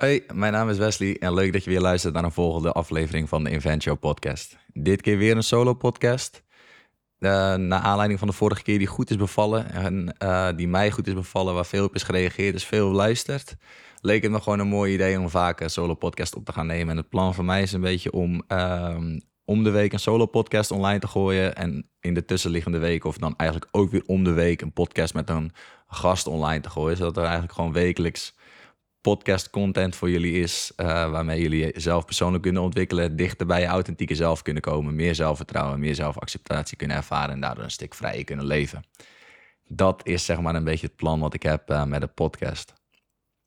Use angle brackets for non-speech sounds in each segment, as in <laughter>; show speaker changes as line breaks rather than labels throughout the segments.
Hoi, mijn naam is Wesley en leuk dat je weer luistert naar een volgende aflevering van de Invent Show podcast. Dit keer weer een solo podcast. Uh, naar aanleiding van de vorige keer die goed is bevallen en uh, die mij goed is bevallen, waar veel op is gereageerd, dus veel luistert, leek het me gewoon een mooi idee om vaak een solo podcast op te gaan nemen. En het plan van mij is een beetje om uh, om de week een solo podcast online te gooien en in de tussenliggende weken of dan eigenlijk ook weer om de week een podcast met een gast online te gooien, zodat er eigenlijk gewoon wekelijks podcast content voor jullie is. Uh, waarmee jullie zelf persoonlijk kunnen ontwikkelen. Dichter bij je authentieke zelf kunnen komen. Meer zelfvertrouwen, meer zelfacceptatie kunnen ervaren. En daardoor een stuk vrijer kunnen leven. Dat is zeg maar een beetje het plan wat ik heb uh, met de podcast.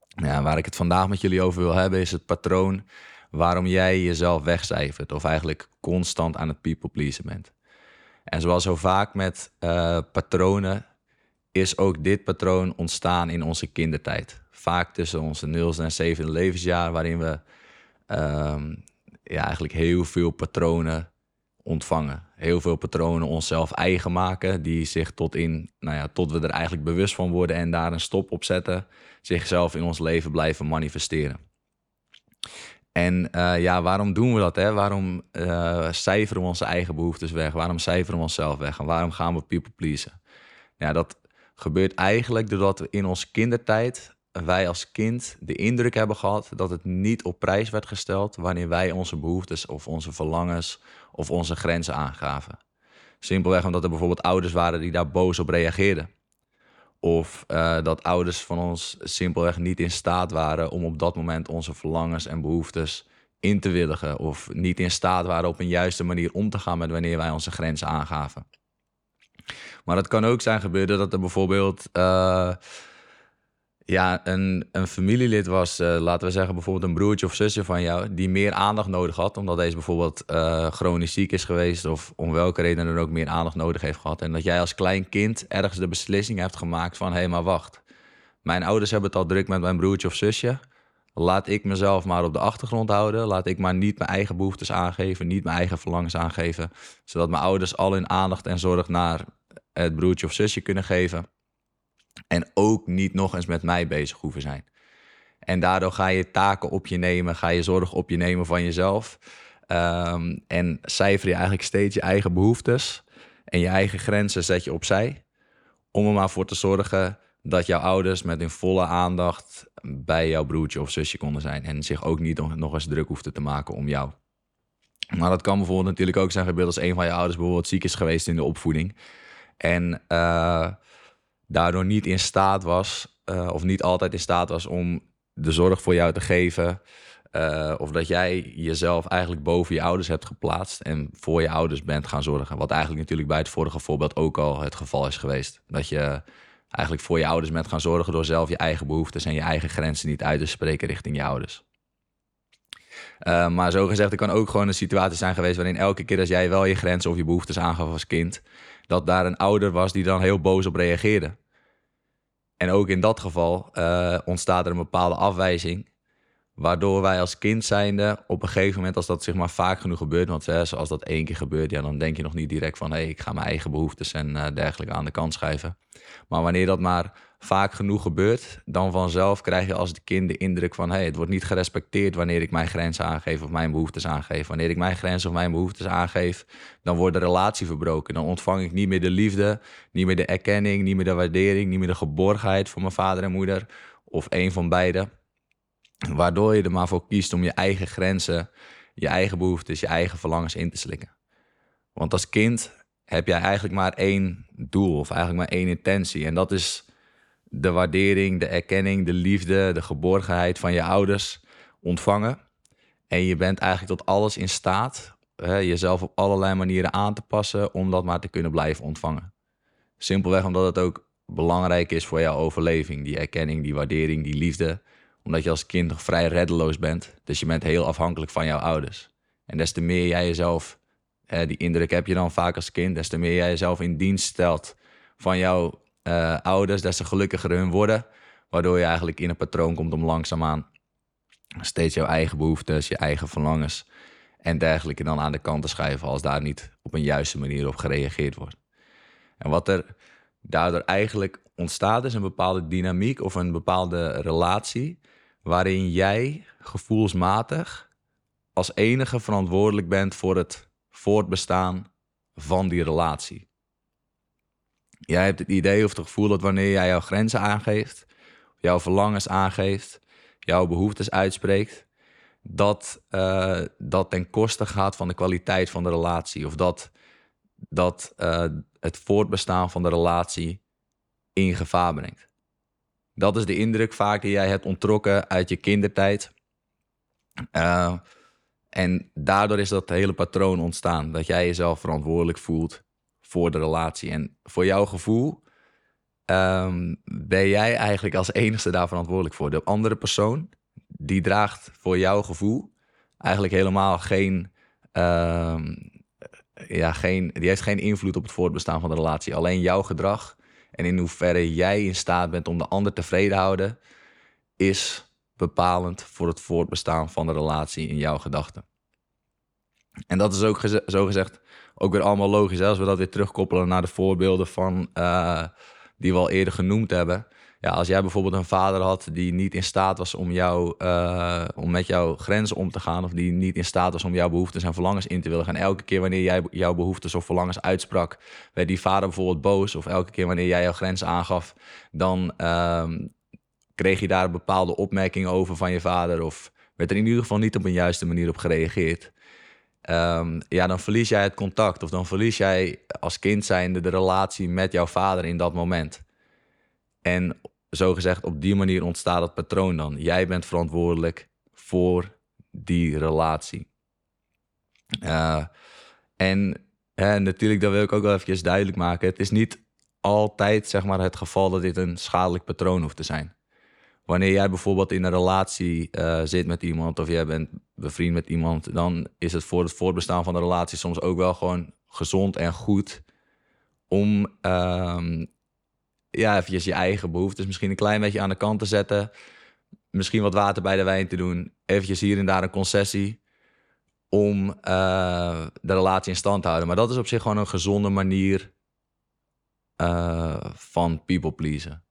Ja, waar ik het vandaag met jullie over wil hebben is het patroon waarom jij jezelf wegcijfert. Of eigenlijk constant aan het people pleasen bent. En zoals zo vaak met uh, patronen is ook dit patroon ontstaan in onze kindertijd vaak tussen onze nulste en zevende levensjaar, waarin we um, ja, eigenlijk heel veel patronen ontvangen. Heel veel patronen onszelf eigen maken, die zich tot in, nou ja, tot we er eigenlijk bewust van worden en daar een stop op zetten, zichzelf in ons leven blijven manifesteren. En uh, ja, waarom doen we dat? Hè? Waarom uh, cijferen we onze eigen behoeftes weg? Waarom cijferen we onszelf weg? En waarom gaan we people pleasen? Ja, dat gebeurt eigenlijk doordat we in onze kindertijd wij als kind de indruk hebben gehad dat het niet op prijs werd gesteld wanneer wij onze behoeftes of onze verlangens of onze grenzen aangaven. Simpelweg omdat er bijvoorbeeld ouders waren die daar boos op reageerden. Of uh, dat ouders van ons simpelweg niet in staat waren om op dat moment onze verlangens en behoeftes in te willigen. Of niet in staat waren op een juiste manier om te gaan met wanneer wij onze grenzen aangaven. Maar het kan ook zijn gebeurd dat er bijvoorbeeld. Uh, ja, een, een familielid was, uh, laten we zeggen bijvoorbeeld een broertje of zusje van jou, die meer aandacht nodig had, omdat deze bijvoorbeeld uh, chronisch ziek is geweest of om welke reden dan ook meer aandacht nodig heeft gehad. En dat jij als klein kind ergens de beslissing hebt gemaakt van, hé, hey, maar wacht. Mijn ouders hebben het al druk met mijn broertje of zusje. Laat ik mezelf maar op de achtergrond houden. Laat ik maar niet mijn eigen behoeftes aangeven, niet mijn eigen verlangens aangeven. Zodat mijn ouders al hun aandacht en zorg naar het broertje of zusje kunnen geven. En ook niet nog eens met mij bezig hoeven zijn. En daardoor ga je taken op je nemen, ga je zorg op je nemen van jezelf. Um, en cijfer je eigenlijk steeds je eigen behoeftes en je eigen grenzen zet je opzij. Om er maar voor te zorgen dat jouw ouders met hun volle aandacht bij jouw broertje of zusje konden zijn. En zich ook niet nog eens druk hoefden te maken om jou. Maar dat kan bijvoorbeeld natuurlijk ook zijn gebeurd als een van je ouders bijvoorbeeld ziek is geweest in de opvoeding. En uh, daardoor niet in staat was, uh, of niet altijd in staat was om de zorg voor jou te geven. Uh, of dat jij jezelf eigenlijk boven je ouders hebt geplaatst en voor je ouders bent gaan zorgen. Wat eigenlijk natuurlijk bij het vorige voorbeeld ook al het geval is geweest. Dat je eigenlijk voor je ouders bent gaan zorgen door zelf je eigen behoeftes en je eigen grenzen niet uit te spreken richting je ouders. Uh, maar zo gezegd, er kan ook gewoon een situatie zijn geweest waarin elke keer als jij wel je grenzen of je behoeftes aangaf als kind, dat daar een ouder was die dan heel boos op reageerde. En ook in dat geval uh, ontstaat er een bepaalde afwijzing. Waardoor wij als kind zijnde op een gegeven moment, als dat zeg maar vaak genoeg gebeurt, want hè, als dat één keer gebeurt, ja, dan denk je nog niet direct van hé, hey, ik ga mijn eigen behoeftes en uh, dergelijke aan de kant schuiven. Maar wanneer dat maar vaak genoeg gebeurt, dan vanzelf krijg je als kind de indruk van hé, hey, het wordt niet gerespecteerd wanneer ik mijn grenzen aangeef of mijn behoeftes aangeef. Wanneer ik mijn grenzen of mijn behoeftes aangeef, dan wordt de relatie verbroken. Dan ontvang ik niet meer de liefde, niet meer de erkenning, niet meer de waardering, niet meer de geborgenheid van mijn vader en moeder of een van beiden. Waardoor je er maar voor kiest om je eigen grenzen, je eigen behoeftes, je eigen verlangens in te slikken. Want als kind heb jij eigenlijk maar één doel of eigenlijk maar één intentie. En dat is de waardering, de erkenning, de liefde, de geborgenheid van je ouders ontvangen. En je bent eigenlijk tot alles in staat, hè, jezelf op allerlei manieren aan te passen om dat maar te kunnen blijven ontvangen. Simpelweg omdat het ook belangrijk is voor jouw overleving, die erkenning, die waardering, die liefde. Omdat je als kind vrij reddeloos bent, dus je bent heel afhankelijk van jouw ouders. En des te meer jij jezelf, hè, die indruk heb je dan vaak als kind, des te meer jij jezelf in dienst stelt van jouw uh, ouders, des te gelukkiger hun worden. Waardoor je eigenlijk in een patroon komt om langzaamaan steeds jouw eigen behoeftes, je eigen verlangens en dergelijke dan aan de kant te schuiven als daar niet op een juiste manier op gereageerd wordt. En wat er daardoor eigenlijk ontstaat is een bepaalde dynamiek of een bepaalde relatie waarin jij gevoelsmatig als enige verantwoordelijk bent voor het voortbestaan van die relatie. Jij hebt het idee of het gevoel dat wanneer jij jouw grenzen aangeeft, jouw verlangens aangeeft, jouw behoeftes uitspreekt, dat uh, dat ten koste gaat van de kwaliteit van de relatie. Of dat, dat uh, het voortbestaan van de relatie in gevaar brengt. Dat is de indruk vaak die jij hebt ontrokken uit je kindertijd. Uh, en daardoor is dat hele patroon ontstaan. Dat jij jezelf verantwoordelijk voelt voor de relatie. En voor jouw gevoel um, ben jij eigenlijk als enige daar verantwoordelijk voor. De andere persoon, die draagt voor jouw gevoel eigenlijk helemaal geen, um, ja, geen... Die heeft geen invloed op het voortbestaan van de relatie. Alleen jouw gedrag en in hoeverre jij in staat bent om de ander tevreden houden... is bepalend voor het voortbestaan van de relatie in jouw gedachten. En dat is ook zo gezegd ook weer allemaal logisch. Als we dat weer terugkoppelen naar de voorbeelden van, uh, die we al eerder genoemd hebben. Ja, als jij bijvoorbeeld een vader had die niet in staat was om, jou, uh, om met jouw grenzen om te gaan, of die niet in staat was om jouw behoeftes en verlangens in te willen gaan. Elke keer wanneer jij jouw behoeftes of verlangens uitsprak, werd die vader bijvoorbeeld boos. Of elke keer wanneer jij jouw grenzen aangaf, dan uh, kreeg je daar bepaalde opmerkingen over van je vader. Of werd er in ieder geval niet op een juiste manier op gereageerd. Um, ja, dan verlies jij het contact of dan verlies jij als kind zijnde de relatie met jouw vader in dat moment. En zo gezegd, op die manier ontstaat het patroon dan. Jij bent verantwoordelijk voor die relatie. Uh, en natuurlijk, dat wil ik ook wel even duidelijk maken. Het is niet altijd zeg maar, het geval dat dit een schadelijk patroon hoeft te zijn wanneer jij bijvoorbeeld in een relatie uh, zit met iemand of jij bent bevriend met iemand, dan is het voor het voortbestaan van de relatie soms ook wel gewoon gezond en goed om uh, ja, eventjes je eigen behoeftes misschien een klein beetje aan de kant te zetten. Misschien wat water bij de wijn te doen. Eventjes hier en daar een concessie om uh, de relatie in stand te houden. Maar dat is op zich gewoon een gezonde manier uh, van people pleasen.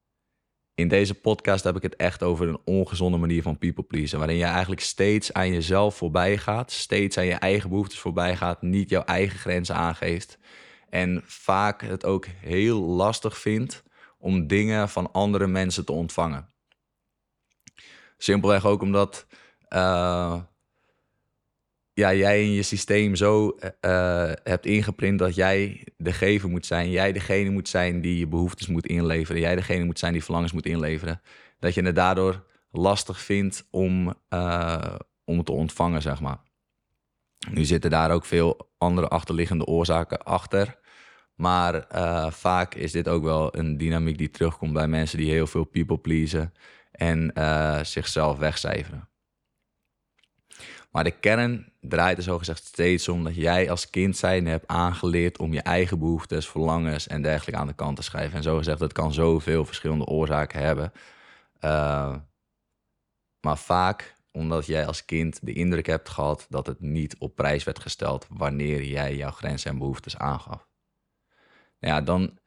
In deze podcast heb ik het echt over een ongezonde manier van people pleasen. Waarin je eigenlijk steeds aan jezelf voorbij gaat. Steeds aan je eigen behoeftes voorbij gaat. Niet jouw eigen grenzen aangeeft. En vaak het ook heel lastig vindt om dingen van andere mensen te ontvangen. Simpelweg ook omdat uh, ja, jij in je systeem zo uh, hebt ingeprint dat jij de gever moet zijn. Jij degene moet zijn die je behoeftes moet inleveren. Jij degene moet zijn die verlangens moet inleveren. Dat je het daardoor lastig vindt om, uh, om te ontvangen, zeg maar. Nu zitten daar ook veel andere achterliggende oorzaken achter. Maar uh, vaak is dit ook wel een dynamiek die terugkomt bij mensen die heel veel people pleasen en zichzelf wegcijferen. Maar de kern draait er zogezegd steeds om dat jij als kind zijn hebt aangeleerd om je eigen behoeftes, verlangens en dergelijke aan de kant te schrijven. En zogezegd, dat kan zoveel verschillende oorzaken hebben. Uh, maar vaak omdat jij als kind de indruk hebt gehad dat het niet op prijs werd gesteld wanneer jij jouw grenzen en behoeftes aangaf. Ja, dan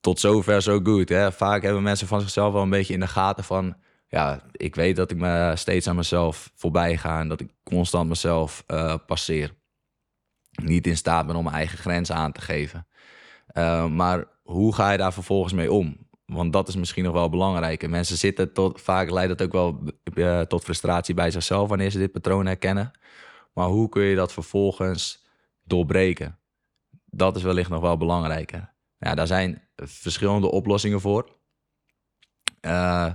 tot zover zo goed. Hè? Vaak hebben mensen van zichzelf wel een beetje in de gaten van ja, ik weet dat ik me steeds aan mezelf voorbij ga en dat ik constant mezelf uh, passeer. Niet in staat ben om mijn eigen grenzen aan te geven. Uh, maar hoe ga je daar vervolgens mee om? Want dat is misschien nog wel belangrijk. En mensen zitten tot, vaak leidt dat ook wel uh, tot frustratie bij zichzelf wanneer ze dit patroon herkennen. Maar hoe kun je dat vervolgens doorbreken? Dat is wellicht nog wel belangrijker. Ja, daar zijn verschillende oplossingen voor. Uh,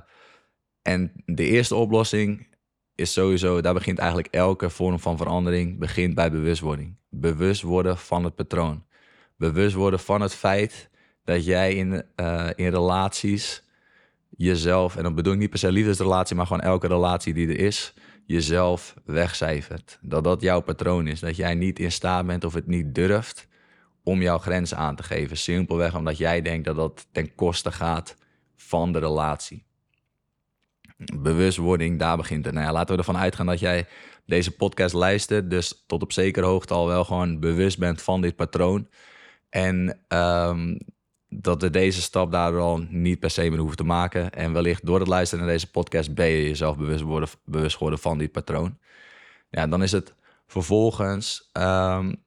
en de eerste oplossing is sowieso, daar begint eigenlijk elke vorm van verandering, begint bij bewustwording. Bewust worden van het patroon. Bewust worden van het feit dat jij in, uh, in relaties jezelf, en dan bedoel ik niet per se liefdesrelatie, maar gewoon elke relatie die er is, jezelf wegcijfert. Dat dat jouw patroon is. Dat jij niet in staat bent of het niet durft om jouw grenzen aan te geven. Simpelweg omdat jij denkt dat dat ten koste gaat van de relatie bewustwording, daar begint het. Nou ja, laten we ervan uitgaan dat jij deze podcast luistert, dus tot op zekere hoogte al wel gewoon bewust bent van dit patroon. En um, dat we deze stap daardoor al niet per se meer hoeven te maken. En wellicht door het luisteren naar deze podcast ben je jezelf bewust, worden, bewust geworden van dit patroon. Ja, dan is het vervolgens um,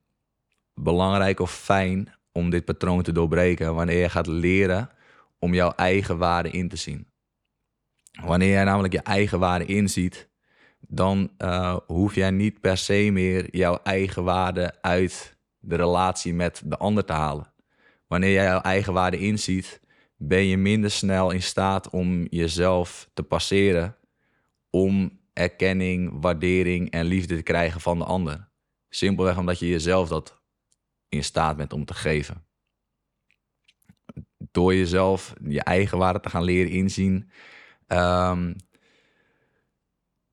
belangrijk of fijn om dit patroon te doorbreken wanneer je gaat leren om jouw eigen waarde in te zien. Wanneer jij namelijk je eigen waarde inziet, dan uh, hoef jij niet per se meer jouw eigen waarde uit de relatie met de ander te halen. Wanneer jij jouw eigen waarde inziet, ben je minder snel in staat om jezelf te passeren om erkenning, waardering en liefde te krijgen van de ander. Simpelweg omdat je jezelf dat in staat bent om te geven. Door jezelf je eigen waarde te gaan leren inzien, um,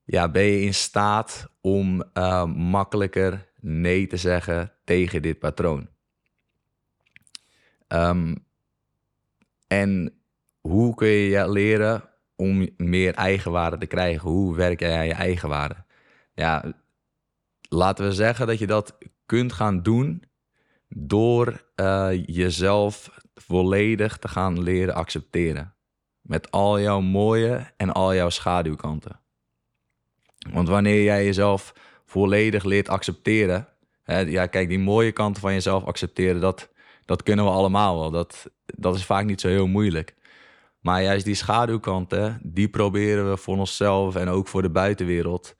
ja, ben je in staat om uh, makkelijker nee te zeggen tegen dit patroon. Um, en hoe kun je leren om meer eigenwaarde te krijgen? Hoe werk jij aan je eigenwaarde? Ja, laten we zeggen dat je dat kunt gaan doen door uh, jezelf volledig te gaan leren accepteren. Met al jouw mooie en al jouw schaduwkanten. Want wanneer jij jezelf volledig leert accepteren. Hè, ja, kijk, die mooie kanten van jezelf accepteren, dat, dat kunnen we allemaal wel. Dat, dat is vaak niet zo heel moeilijk. Maar juist die schaduwkanten, die proberen we voor onszelf en ook voor de buitenwereld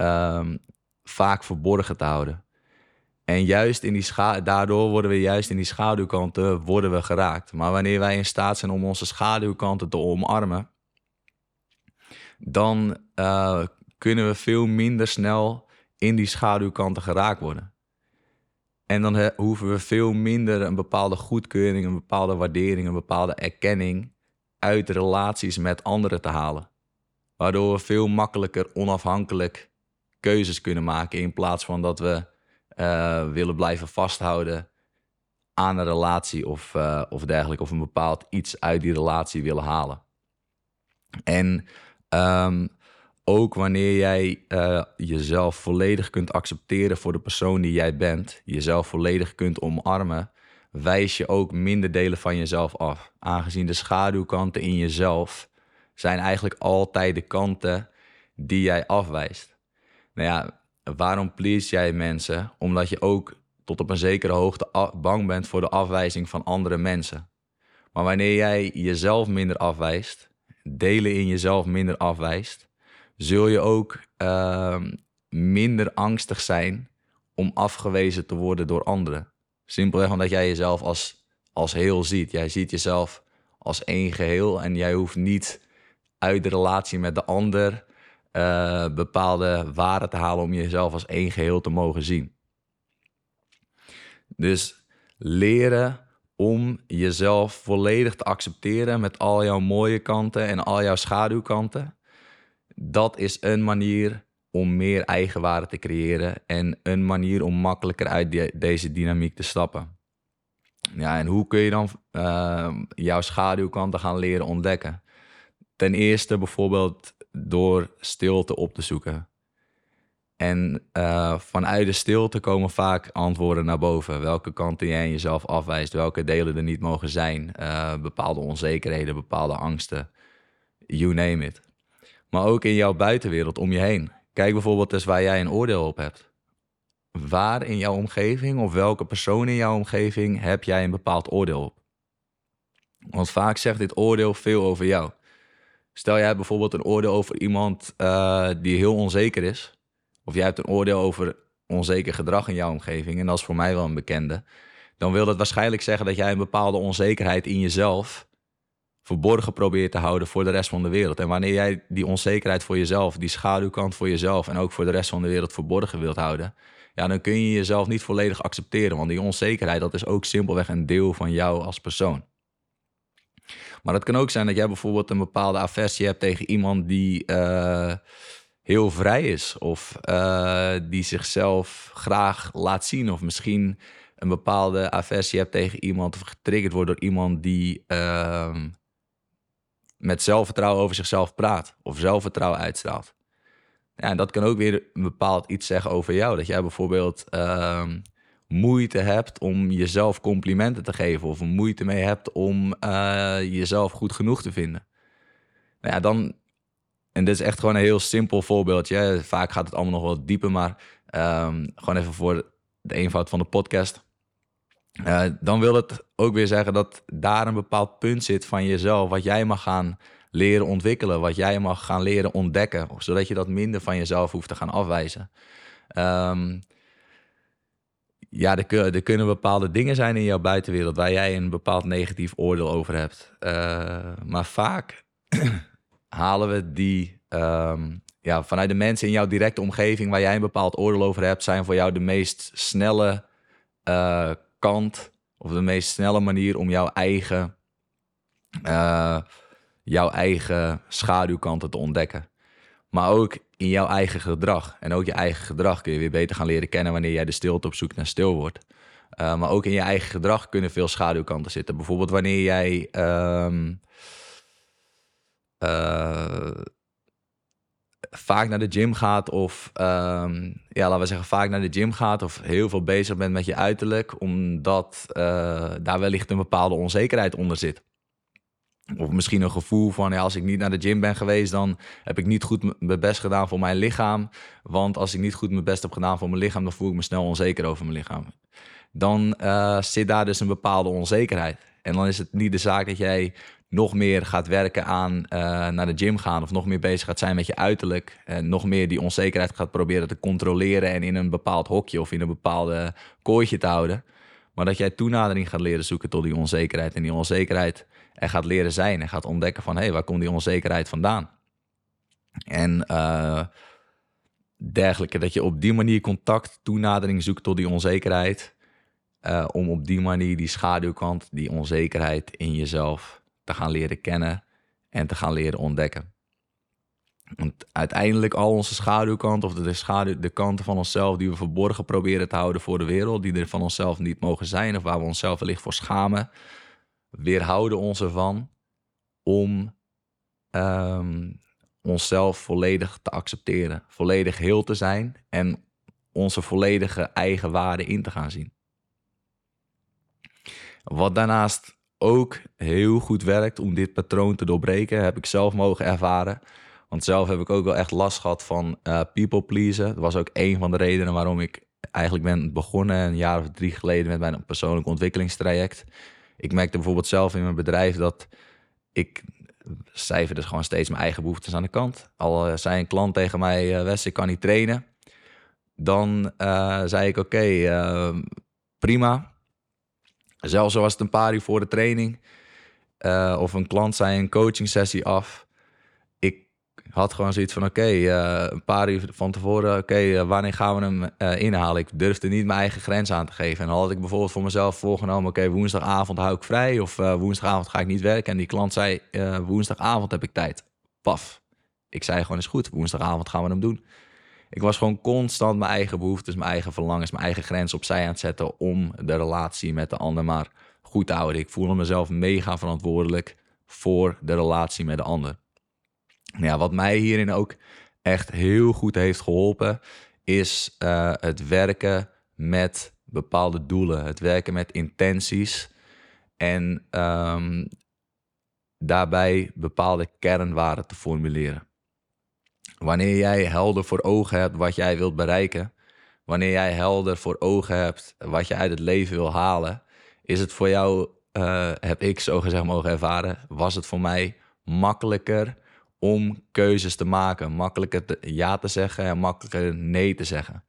um, vaak verborgen te houden. En juist in die daardoor worden we juist in die schaduwkanten worden we geraakt. Maar wanneer wij in staat zijn om onze schaduwkanten te omarmen, dan uh, kunnen we veel minder snel in die schaduwkanten geraakt worden. En dan hoeven we veel minder een bepaalde goedkeuring, een bepaalde waardering, een bepaalde erkenning uit relaties met anderen te halen. Waardoor we veel makkelijker onafhankelijk keuzes kunnen maken in plaats van dat we uh, willen blijven vasthouden aan een relatie of, uh, of dergelijke, of een bepaald iets uit die relatie willen halen. En um, ook wanneer jij uh, jezelf volledig kunt accepteren voor de persoon die jij bent, jezelf volledig kunt omarmen, wijs je ook minder delen van jezelf af. Aangezien de schaduwkanten in jezelf zijn eigenlijk altijd de kanten die jij afwijst. Nou ja, waarom please jij mensen? Omdat je ook tot op een zekere hoogte bang bent voor de afwijzing van andere mensen. Maar wanneer jij jezelf minder afwijst, delen in jezelf minder afwijst, zul je ook uh, minder angstig zijn om afgewezen te worden door anderen. Simpelweg omdat jij jezelf als, als heel ziet. Jij ziet jezelf als één geheel en jij hoeft niet uit de relatie met de ander uh, bepaalde waarden te halen om jezelf als één geheel te mogen zien. Dus leren om jezelf volledig te accepteren met al jouw mooie kanten en al jouw schaduwkanten dat is een manier om meer eigenwaarde te creëren en een manier om makkelijker uit deze dynamiek te stappen. Ja, en hoe kun je dan uh, jouw schaduwkanten gaan leren ontdekken? Ten eerste bijvoorbeeld door stilte op te zoeken. En uh, vanuit de stilte komen vaak antwoorden naar boven. Welke kanten jij jezelf afwijst, welke delen er niet mogen zijn, uh, bepaalde onzekerheden, bepaalde angsten, you name it maar ook in jouw buitenwereld om je heen. Kijk bijvoorbeeld eens waar jij een oordeel op hebt. Waar in jouw omgeving of welke persoon in jouw omgeving heb jij een bepaald oordeel op? Want vaak zegt dit oordeel veel over jou. Stel jij hebt bijvoorbeeld een oordeel over iemand uh, die heel onzeker is. Of jij hebt een oordeel over onzeker gedrag in jouw omgeving. En dat is voor mij wel een bekende. Dan wil dat waarschijnlijk zeggen dat jij een bepaalde onzekerheid in jezelf verborgen probeert te houden voor de rest van de wereld. En wanneer jij die onzekerheid voor jezelf, die schaduwkant voor jezelf en ook voor de rest van de wereld verborgen wilt houden, ja, dan kun je jezelf niet volledig accepteren. Want die onzekerheid, dat is ook simpelweg een deel van jou als persoon. Maar het kan ook zijn dat jij bijvoorbeeld een bepaalde aversie hebt tegen iemand die uh, heel vrij is. Of uh, die zichzelf graag laat zien. Of misschien een bepaalde aversie hebt tegen iemand of getriggerd wordt door iemand die uh, met zelfvertrouwen over zichzelf praat of zelfvertrouwen uitstraalt. Ja, en dat kan ook weer een bepaald iets zeggen over jou. Dat jij bijvoorbeeld uh, moeite hebt om jezelf complimenten te geven of moeite mee hebt om uh, jezelf goed genoeg te vinden. Nou ja, dan, en dit is echt gewoon een heel simpel voorbeeldje. Vaak gaat het allemaal nog wat dieper, maar um, gewoon even voor de eenvoud van de podcast. Uh, dan wil het ook weer zeggen dat daar een bepaald punt zit van jezelf, wat jij mag gaan leren ontwikkelen, wat jij mag gaan leren ontdekken, zodat je dat minder van jezelf hoeft te gaan afwijzen. Um, ja, er, er, kunnen bepaalde dingen zijn in jouw buitenwereld waar jij een bepaald negatief oordeel over hebt. Uh, maar vaak <clears throat> halen we die um, ja, vanuit de mensen in jouw directe omgeving waar jij een bepaald oordeel over hebt, zijn voor jou de meest snelle uh, kant of de meest snelle manier om jouw eigen, uh, jouw eigen schaduwkanten te ontdekken. Maar ook in jouw eigen gedrag. En ook je eigen gedrag kun je weer beter gaan leren kennen wanneer jij de stilte op zoek naar stil wordt. Uh, maar ook in je eigen gedrag kunnen veel schaduwkanten zitten. Bijvoorbeeld wanneer jij. Um, uh, vaak naar de gym gaat of um, ja, laten we zeggen vaak naar de gym gaat of heel veel bezig bent met je uiterlijk, omdat uh, daar wellicht een bepaalde onzekerheid onder zit. Of misschien een gevoel van als ik niet naar de gym ben geweest, dan heb ik niet goed mijn best gedaan voor mijn lichaam. Want als ik niet goed mijn best heb gedaan voor mijn lichaam, dan voel ik me snel onzeker over mijn lichaam. Dan uh, zit daar dus een bepaalde onzekerheid. En dan is het niet de zaak dat jij nog meer gaat werken aan uh, naar de gym gaan of nog meer bezig gaat zijn met je uiterlijk en nog meer die onzekerheid gaat proberen te controleren en in een bepaald hokje of in een bepaalde kooitje te houden. Maar dat jij toenadering gaat leren zoeken tot die onzekerheid en die onzekerheid er gaat leren zijn en gaat ontdekken van hé, hey, waar komt die onzekerheid vandaan? En uh, dergelijke, dat je op die manier contact, toenadering zoekt tot die onzekerheid. Uh, om op die manier die schaduwkant, die onzekerheid in jezelf te gaan leren kennen en te gaan leren ontdekken. Want uiteindelijk al onze schaduwkant of de, schaduw, de kanten van onszelf die we verborgen proberen te houden voor de wereld, die er van onszelf niet mogen zijn of waar we onszelf wellicht voor schamen, weerhouden ons ervan om um, onszelf volledig te accepteren, volledig heel te zijn en onze volledige eigen waarde in te gaan zien. Wat daarnaast ook heel goed werkt om dit patroon te doorbreken, heb ik zelf mogen ervaren. Want zelf heb ik ook wel echt last gehad van uh, people pleasen. Dat was ook een van de redenen waarom ik eigenlijk ben begonnen een jaar of drie geleden met mijn persoonlijk ontwikkelingstraject. Ik merkte bijvoorbeeld zelf in mijn bedrijf dat ik cijferde dus gewoon steeds mijn eigen behoeftes aan de kant. Al uh, zei een klant tegen mij, uh, Wes, ik kan niet trainen. Dan uh, zei ik, oké, okay, prima. Zelfs was het een paar uur voor de training. Of een klant zei een coaching sessie af. Had gewoon zoiets van: oké, uh, een paar uur van tevoren, oké, uh, wanneer gaan we hem inhalen? Ik durfde niet mijn eigen grens aan te geven. En dan had ik bijvoorbeeld voor mezelf voorgenomen: oké, woensdagavond hou ik vrij. Of woensdagavond ga ik niet werken. En die klant zei: woensdagavond heb ik tijd. Paf. Ik zei gewoon: is goed, woensdagavond gaan we hem doen. Ik was gewoon constant mijn eigen behoeftes, mijn eigen verlangens, mijn eigen grens opzij aan het zetten om de relatie met de ander maar goed te houden. Ik voelde mezelf mega verantwoordelijk voor de relatie met de ander. Ja, wat mij hierin ook echt heel goed heeft geholpen, is uh, het werken met bepaalde doelen, het werken met intenties en um, daarbij bepaalde kernwaarden te formuleren. Wanneer jij helder voor ogen hebt wat jij wilt bereiken, wanneer jij helder voor ogen hebt wat je uit het leven wil halen, is het voor jou, uh, heb ik zo gezegd mogen ervaren, was het voor mij makkelijker om keuzes te maken. Makkelijker ja te zeggen en makkelijker nee te zeggen.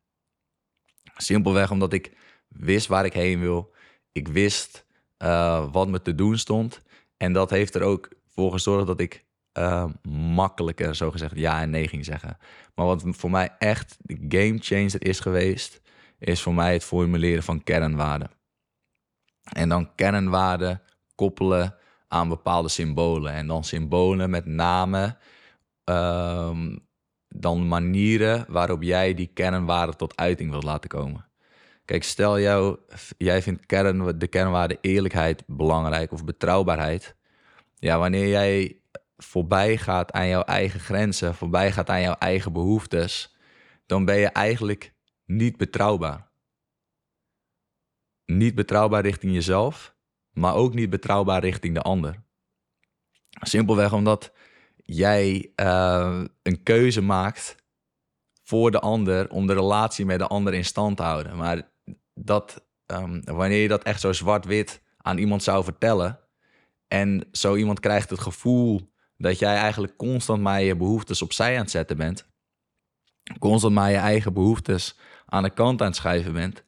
Simpelweg omdat ik wist waar ik heen wil. Ik wist uh, wat me te doen stond. En dat heeft er ook voor gezorgd dat ik uh, makkelijker, zo gezegd, ja en nee ging zeggen. Maar wat voor mij echt de game changer is geweest, is voor mij het formuleren van kernwaarden. En dan kernwaarden koppelen aan bepaalde symbolen. En dan symbolen met name um, dan manieren waarop jij die kernwaarden tot uiting wilt laten komen. Kijk, stel jou, jij vindt kern, de kernwaarde eerlijkheid belangrijk of betrouwbaarheid. Ja, wanneer jij voorbij gaat aan jouw eigen grenzen, voorbij gaat aan jouw eigen behoeftes, dan ben je eigenlijk niet betrouwbaar. niet betrouwbaar richting jezelf, maar ook niet betrouwbaar richting de ander. Simpelweg omdat jij uh, een keuze maakt voor de ander om de relatie met de ander in stand te houden. Maar dat, um, wanneer je dat echt zo zwart-wit aan iemand zou vertellen en zo iemand krijgt het gevoel dat jij eigenlijk constant maar je behoeftes opzij aan het zetten bent, constant maar je eigen behoeftes aan de kant aan het schuiven bent,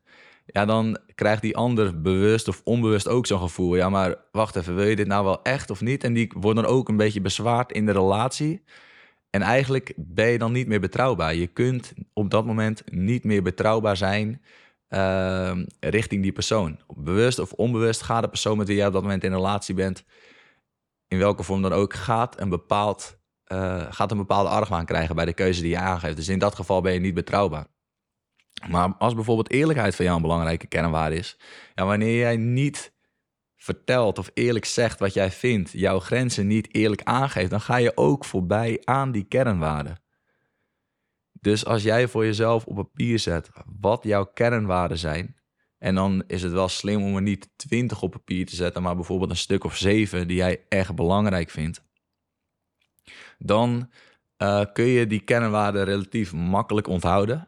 ja, dan krijgt die ander bewust of onbewust ook zo'n gevoel. Ja, maar wacht even, wil je dit nou wel echt of niet? En die worden dan ook een beetje bezwaard in de relatie. En eigenlijk ben je dan niet meer betrouwbaar. Je kunt op dat moment niet meer betrouwbaar zijn uh, richting die persoon. Bewust of onbewust gaat de persoon met wie jij op dat moment in relatie bent, in welke vorm dan ook, gaat een, bepaald, uh, gaat een bepaalde argwaan krijgen bij de keuze die je aangeeft. Dus in dat geval ben je niet betrouwbaar. Maar als bijvoorbeeld eerlijkheid voor jou een belangrijke kernwaarde is, ja, wanneer jij niet vertelt of eerlijk zegt wat jij vindt, jouw grenzen niet eerlijk aangeeft, dan ga je ook voorbij aan die kernwaarden. Dus als jij voor jezelf op papier zet wat jouw kernwaarden zijn, en dan is het wel slim om er niet twintig op papier te zetten, maar bijvoorbeeld een stuk of zeven die jij echt belangrijk vindt, dan uh, kun je die kernwaarden relatief makkelijk onthouden.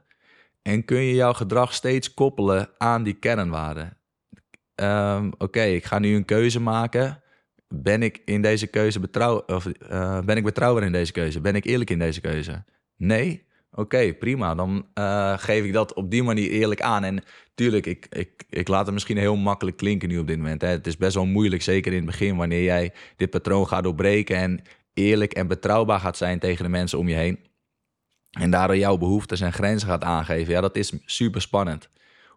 En kun je jouw gedrag steeds koppelen aan die kernwaarden. Um, Oké, ik ga nu een keuze maken. Ben ik in deze keuze betrouw of, uh, ben ik betrouwbaar in deze keuze? Ben ik eerlijk in deze keuze? Nee? Oké, prima. Dan uh, geef ik dat op die manier eerlijk aan. En tuurlijk, ik, ik, ik laat het misschien heel makkelijk klinken nu op dit moment. Hè. Het is best wel moeilijk, zeker in het begin, wanneer jij dit patroon gaat doorbreken en eerlijk en betrouwbaar gaat zijn tegen de mensen om je heen. En daardoor jouw behoeftes en grenzen gaat aangeven. Ja, dat is super spannend.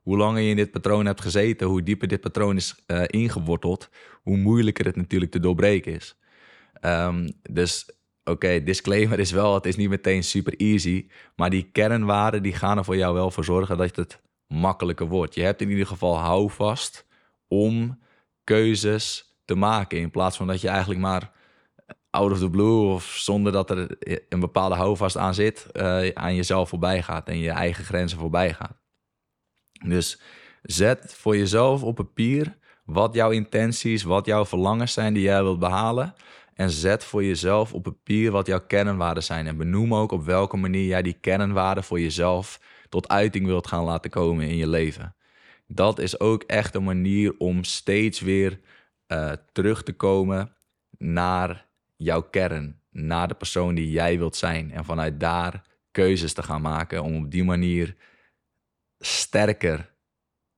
Hoe langer je in dit patroon hebt gezeten, hoe dieper dit patroon is uh, ingeworteld, hoe moeilijker het natuurlijk te doorbreken is. Um, dus oké, disclaimer is wel, het is niet meteen super easy. Maar die kernwaarden die gaan er voor jou wel voor zorgen dat het makkelijker wordt. Je hebt in ieder geval houvast om keuzes te maken. In plaats van dat je eigenlijk maar out of the blue of zonder dat er een bepaalde houvast aan zit, uh, aan jezelf voorbij gaat en je eigen grenzen voorbij gaat. Dus zet voor jezelf op papier wat jouw intenties, wat jouw verlangens zijn die jij wilt behalen. En zet voor jezelf op papier wat jouw kernwaarden zijn. En benoem ook op welke manier jij die kernwaarden voor jezelf tot uiting wilt gaan laten komen in je leven. Dat is ook echt een manier om steeds weer uh, terug te komen naar jouw kern, naar de persoon die jij wilt zijn. En vanuit daar keuzes te gaan maken om op die manier sterker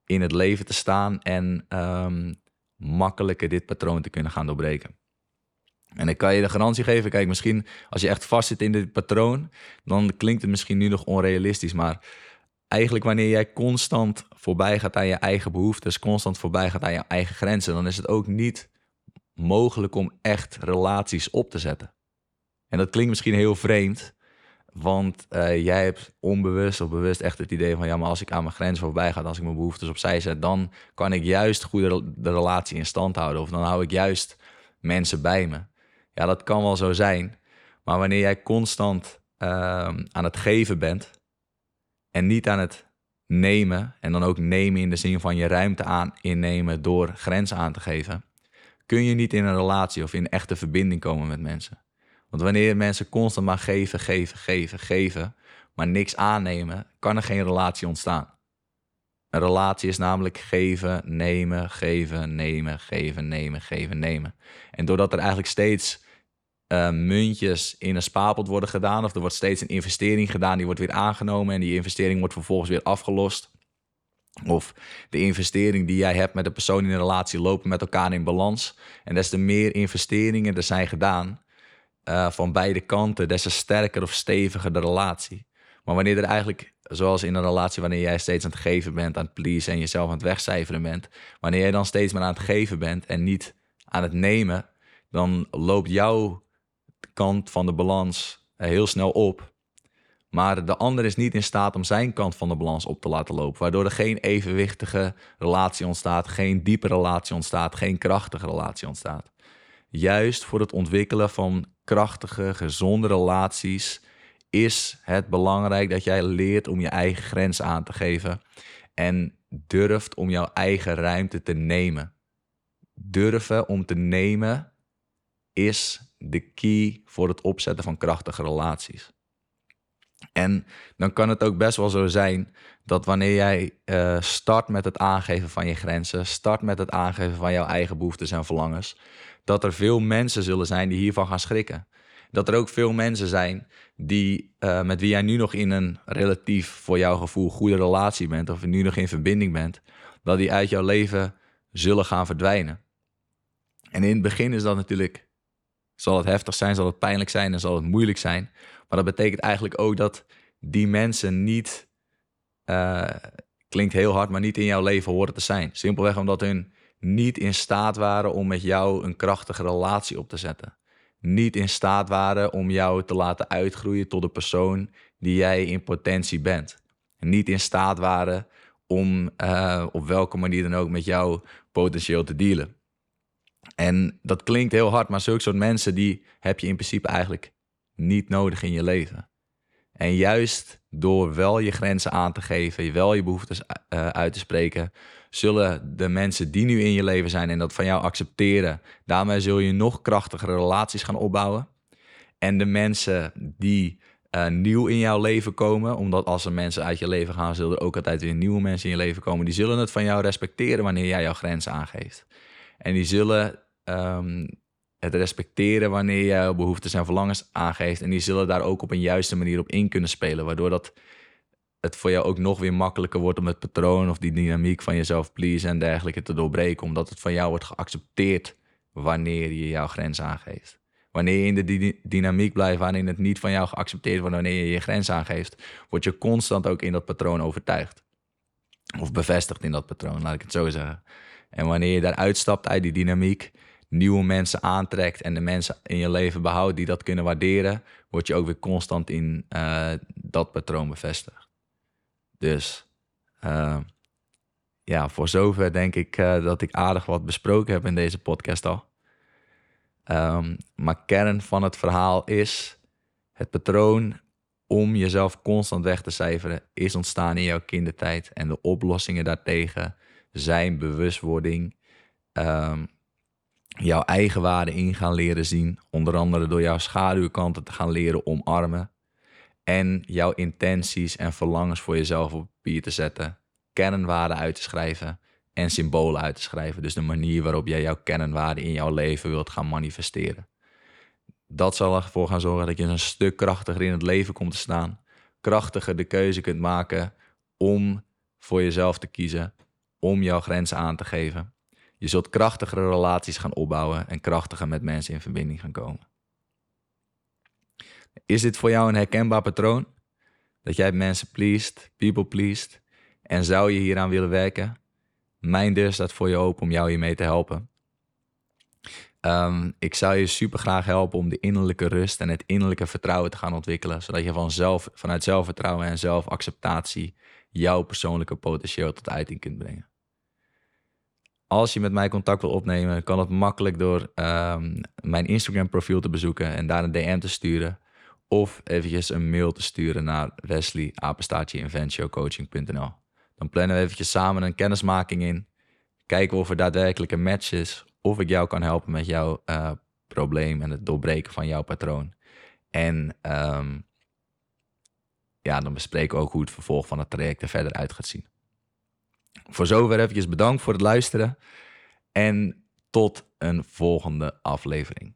in het leven te staan en um, makkelijker dit patroon te kunnen gaan doorbreken. En ik kan je de garantie geven, kijk, misschien als je echt vast zit in dit patroon, dan klinkt het misschien nu nog onrealistisch, maar eigenlijk wanneer jij constant voorbij gaat aan je eigen behoeftes, constant voorbij gaat aan je eigen grenzen, dan is het ook niet mogelijk om echt relaties op te zetten. En dat klinkt misschien heel vreemd, want uh, jij hebt onbewust of bewust echt het idee van ja, maar als ik aan mijn grenzen voorbij ga, als ik mijn behoeftes opzij zet, dan kan ik juist goed de relatie in stand houden. Of dan hou ik juist mensen bij me. Ja, dat kan wel zo zijn. Maar wanneer jij constant uh, aan het geven bent en niet aan het nemen, en dan ook nemen in de zin van je ruimte aan innemen door grenzen aan te geven, kun je niet in een relatie of in echte verbinding komen met mensen. Want wanneer mensen constant maar geven, geven, geven, geven, maar niks aannemen, kan er geen relatie ontstaan. Een relatie is namelijk geven, nemen, geven, nemen, geven, nemen, geven, nemen. En doordat er eigenlijk steeds uh, muntjes in een spapelt worden gedaan, of er wordt steeds een investering gedaan, die wordt weer aangenomen en die investering wordt vervolgens weer afgelost. Of de investering die jij hebt met de persoon in een relatie lopen met elkaar in balans. En des te meer investeringen er zijn gedaan uh, van beide kanten, des te sterker of steviger de relatie. Maar wanneer er eigenlijk, zoals in een relatie, wanneer jij steeds aan het geven bent, aan het pleasen en jezelf aan het wegcijferen bent, wanneer jij dan steeds maar aan het geven bent en niet aan het nemen, dan loopt jouw kant van de balans eh, heel snel op. Maar de ander is niet in staat om zijn kant van de balans op te laten lopen. Waardoor er geen evenwichtige relatie ontstaat, geen diepe relatie ontstaat, geen krachtige relatie ontstaat. Juist voor het ontwikkelen van krachtige, gezonde relaties is het belangrijk dat jij leert om je eigen grens aan te geven. En durft om jouw eigen ruimte te nemen. Durven om te nemen is de key voor het opzetten van krachtige relaties. En dan kan het ook best wel zo zijn dat wanneer jij uh, start met het aangeven van je grenzen, start met het aangeven van jouw eigen behoeftes en verlangens, dat er veel mensen zullen zijn die hiervan gaan schrikken. Dat er ook veel mensen zijn die, uh, met wie jij nu nog in een relatief voor jouw gevoel goede relatie bent, of nu nog in verbinding bent, dat die uit jouw leven zullen gaan verdwijnen. En in het begin is dat natuurlijk, zal het heftig zijn, zal het pijnlijk zijn en zal het moeilijk zijn. Maar dat betekent eigenlijk ook dat die mensen niet, uh, klinkt heel hard, maar niet in jouw leven horen te zijn. Simpelweg omdat hun niet in staat waren om met jou een krachtige relatie op te zetten. Niet in staat waren om jou te laten uitgroeien tot de persoon die jij in potentie bent. Niet in staat waren om uh, op welke manier dan ook met jou potentieel te dealen. En dat klinkt heel hard, maar zulke soort mensen die heb je in principe eigenlijk niet nodig in je leven. En juist door wel je grenzen aan te geven, wel je behoeftes uh, uit te spreken, zullen de mensen die nu in je leven zijn en dat van jou accepteren, daarmee zul je nog krachtigere relaties gaan opbouwen. En de mensen die uh, nieuw in jouw leven komen, omdat als er mensen uit je leven gaan, zullen er ook altijd weer nieuwe mensen in je leven komen. Die zullen het van jou respecteren wanneer jij jouw grenzen aangeeft. En die zullen um, het respecteren wanneer je jouw behoeftes en verlangens aangeeft. En die zullen daar ook op een juiste manier op in kunnen spelen. Waardoor dat het voor jou ook nog weer makkelijker wordt om het patroon of die dynamiek van jezelf please en dergelijke te doorbreken. Omdat het van jou wordt geaccepteerd wanneer je jouw grens aangeeft. Wanneer je in de dynamiek blijft waarin het niet van jou geaccepteerd wordt wanneer je je grens aangeeft, word je constant ook in dat patroon overtuigd. Of bevestigd in dat patroon, laat ik het zo zeggen. En wanneer je daaruit stapt uit die dynamiek, nieuwe mensen aantrekt en de mensen in je leven behoudt die dat kunnen waarderen, word je ook weer constant in uh, dat patroon bevestigd. Dus uh, ja, voor zover denk ik uh, dat ik aardig wat besproken heb in deze podcast al. Um, maar kern van het verhaal is het patroon om jezelf constant weg te cijferen is ontstaan in jouw kindertijd en de oplossingen daartegen zijn bewustwording, um, jouw eigen waarde in gaan leren zien. Onder andere door jouw schaduwkanten te gaan leren omarmen. En jouw intenties en verlangens voor jezelf op papier te zetten. Kernwaarden uit te schrijven en symbolen uit te schrijven. Dus de manier waarop jij jouw kernwaarden in jouw leven wilt gaan manifesteren. Dat zal ervoor gaan zorgen dat je een stuk krachtiger in het leven komt te staan. Krachtiger de keuze kunt maken om voor jezelf te kiezen. Om jouw grenzen aan te geven. Je zult krachtigere relaties gaan opbouwen en krachtiger met mensen in verbinding gaan komen. Is dit voor jou een herkenbaar patroon? Dat jij mensen pleased, people pleased en zou je hieraan willen werken? Mijn deur staat voor je open om jou hiermee te helpen. Um, ik zou je super graag helpen om de innerlijke rust en het innerlijke vertrouwen te gaan ontwikkelen, zodat je vanzelf, vanuit zelfvertrouwen en zelfacceptatie jouw persoonlijke potentieel tot uiting kunt brengen. Als je met mij contact wil opnemen, kan het makkelijk door um, mijn Instagram profiel te bezoeken en daar een DM te sturen. Of eventjes een mail te sturen naar Wesley Dan plannen we eventjes samen een kennismaking in. Kijken of er daadwerkelijk een match is. Of ik jou kan helpen met jouw uh, probleem en het doorbreken van jouw patroon. En um, ja, dan bespreken we ook hoe het vervolg van het traject er verder uit gaat zien. Voor zover eventjes bedankt voor het luisteren en tot een volgende aflevering.